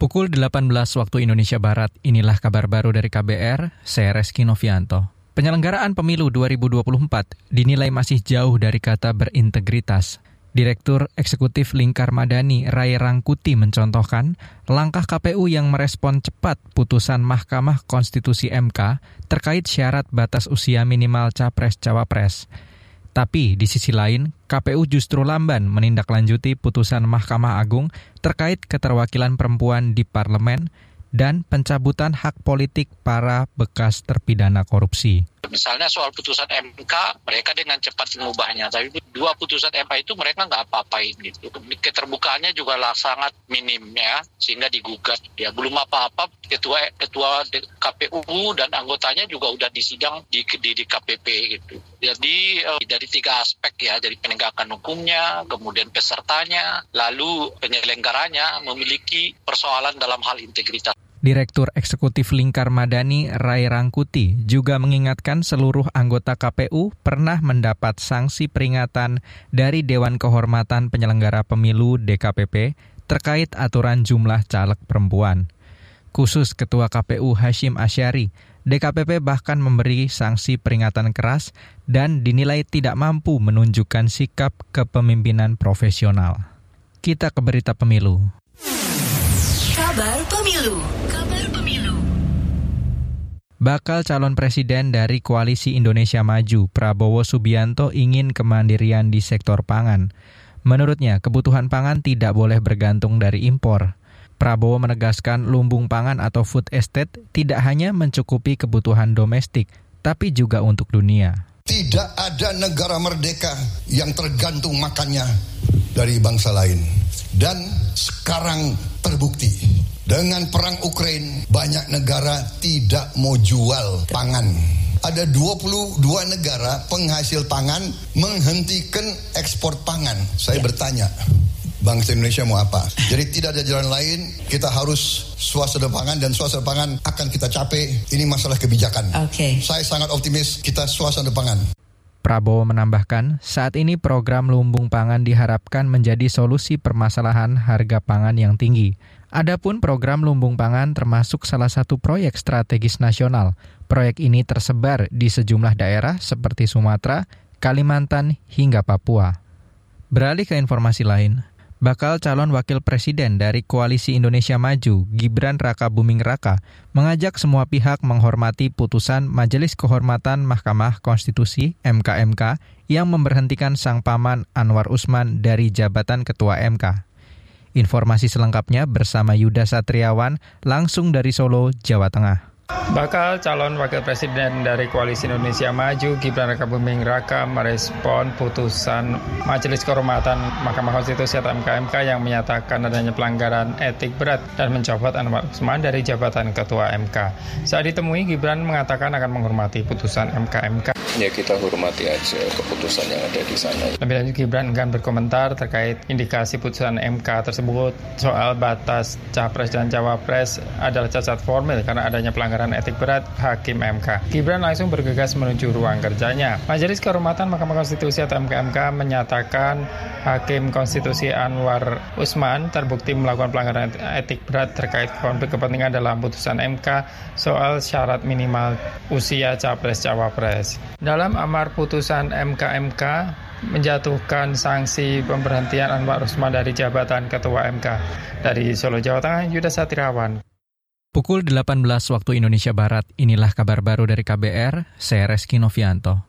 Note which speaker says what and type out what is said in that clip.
Speaker 1: Pukul 18 waktu Indonesia Barat, inilah kabar baru dari KBR, saya Reski Novianto. Penyelenggaraan pemilu 2024 dinilai masih jauh dari kata berintegritas. Direktur Eksekutif Lingkar Madani Rai Rangkuti mencontohkan langkah KPU yang merespon cepat putusan Mahkamah Konstitusi MK terkait syarat batas usia minimal capres-cawapres. Tapi di sisi lain, KPU justru lamban menindaklanjuti putusan Mahkamah Agung terkait keterwakilan perempuan di parlemen dan pencabutan hak politik para bekas terpidana korupsi.
Speaker 2: Misalnya soal putusan MK, mereka dengan cepat mengubahnya. Tapi dua putusan MK itu mereka nggak apa-apain gitu. Keterbukaannya juga lah sangat minim ya, sehingga digugat. Ya belum apa-apa ketua ketua KPU dan anggotanya juga udah disidang di di, di KPP gitu. Jadi eh, dari tiga aspek ya, dari penegakan hukumnya, kemudian pesertanya, lalu penyelenggaranya memiliki persoalan dalam hal integritas.
Speaker 1: Direktur Eksekutif Lingkar Madani Rai Rangkuti juga mengingatkan seluruh anggota KPU pernah mendapat sanksi peringatan dari Dewan Kehormatan Penyelenggara Pemilu DKPP terkait aturan jumlah caleg perempuan. Khusus Ketua KPU Hashim Asyari, DKPP bahkan memberi sanksi peringatan keras dan dinilai tidak mampu menunjukkan sikap kepemimpinan profesional. Kita ke berita pemilu.
Speaker 3: Kabar Pemilu
Speaker 1: Bakal calon presiden dari Koalisi Indonesia Maju, Prabowo Subianto ingin kemandirian di sektor pangan. Menurutnya, kebutuhan pangan tidak boleh bergantung dari impor. Prabowo menegaskan lumbung pangan atau food estate tidak hanya mencukupi kebutuhan domestik, tapi juga untuk dunia.
Speaker 4: Tidak ada negara merdeka yang tergantung makannya dari bangsa lain. Dan sekarang terbukti dengan perang Ukraina, banyak negara tidak mau jual pangan. Ada 22 negara penghasil pangan menghentikan ekspor pangan. Saya ya. bertanya, bangsa Indonesia mau apa? Jadi tidak ada jalan lain, kita harus swasembada pangan dan swasembada pangan akan kita capai. Ini masalah kebijakan.
Speaker 3: Okay.
Speaker 4: Saya sangat optimis kita swasembada pangan.
Speaker 1: Prabowo menambahkan, saat ini program lumbung pangan diharapkan menjadi solusi permasalahan harga pangan yang tinggi. Adapun program lumbung pangan termasuk salah satu proyek strategis nasional. Proyek ini tersebar di sejumlah daerah seperti Sumatera, Kalimantan, hingga Papua. Beralih ke informasi lain, bakal calon wakil presiden dari Koalisi Indonesia Maju, Gibran Raka Buming Raka, mengajak semua pihak menghormati putusan Majelis Kehormatan Mahkamah Konstitusi (MKMK) yang memberhentikan sang paman Anwar Usman dari jabatan Ketua MK. Informasi selengkapnya bersama Yuda Satriawan langsung dari Solo, Jawa Tengah.
Speaker 5: Bakal calon wakil presiden dari Koalisi Indonesia Maju Gibran Raka Buming Raka merespon putusan Majelis Kehormatan Mahkamah Konstitusi atau MKMK yang menyatakan adanya pelanggaran etik berat dan mencopot Anwar Usman dari jabatan Ketua MK. Saat ditemui, Gibran mengatakan akan menghormati putusan MKMK.
Speaker 6: Ya kita hormati aja keputusan yang ada di sana.
Speaker 5: Lebih lanjut Gibran enggan berkomentar terkait indikasi putusan MK tersebut soal batas capres dan cawapres adalah cacat formil karena adanya pelanggaran etik berat Hakim MK. Gibran langsung bergegas menuju ruang kerjanya. Majelis Kehormatan Mahkamah Konstitusi atau MKMK menyatakan Hakim Konstitusi Anwar Usman terbukti melakukan pelanggaran etik berat terkait konflik kepentingan dalam putusan MK soal syarat minimal usia capres-cawapres. Dalam amar putusan MKMK menjatuhkan sanksi pemberhentian Anwar Usman dari jabatan Ketua MK. Dari Solo, Jawa Tengah, Yuda Satirawan.
Speaker 1: Pukul 18 waktu Indonesia Barat, inilah kabar baru dari KBR, saya Reski Novianto.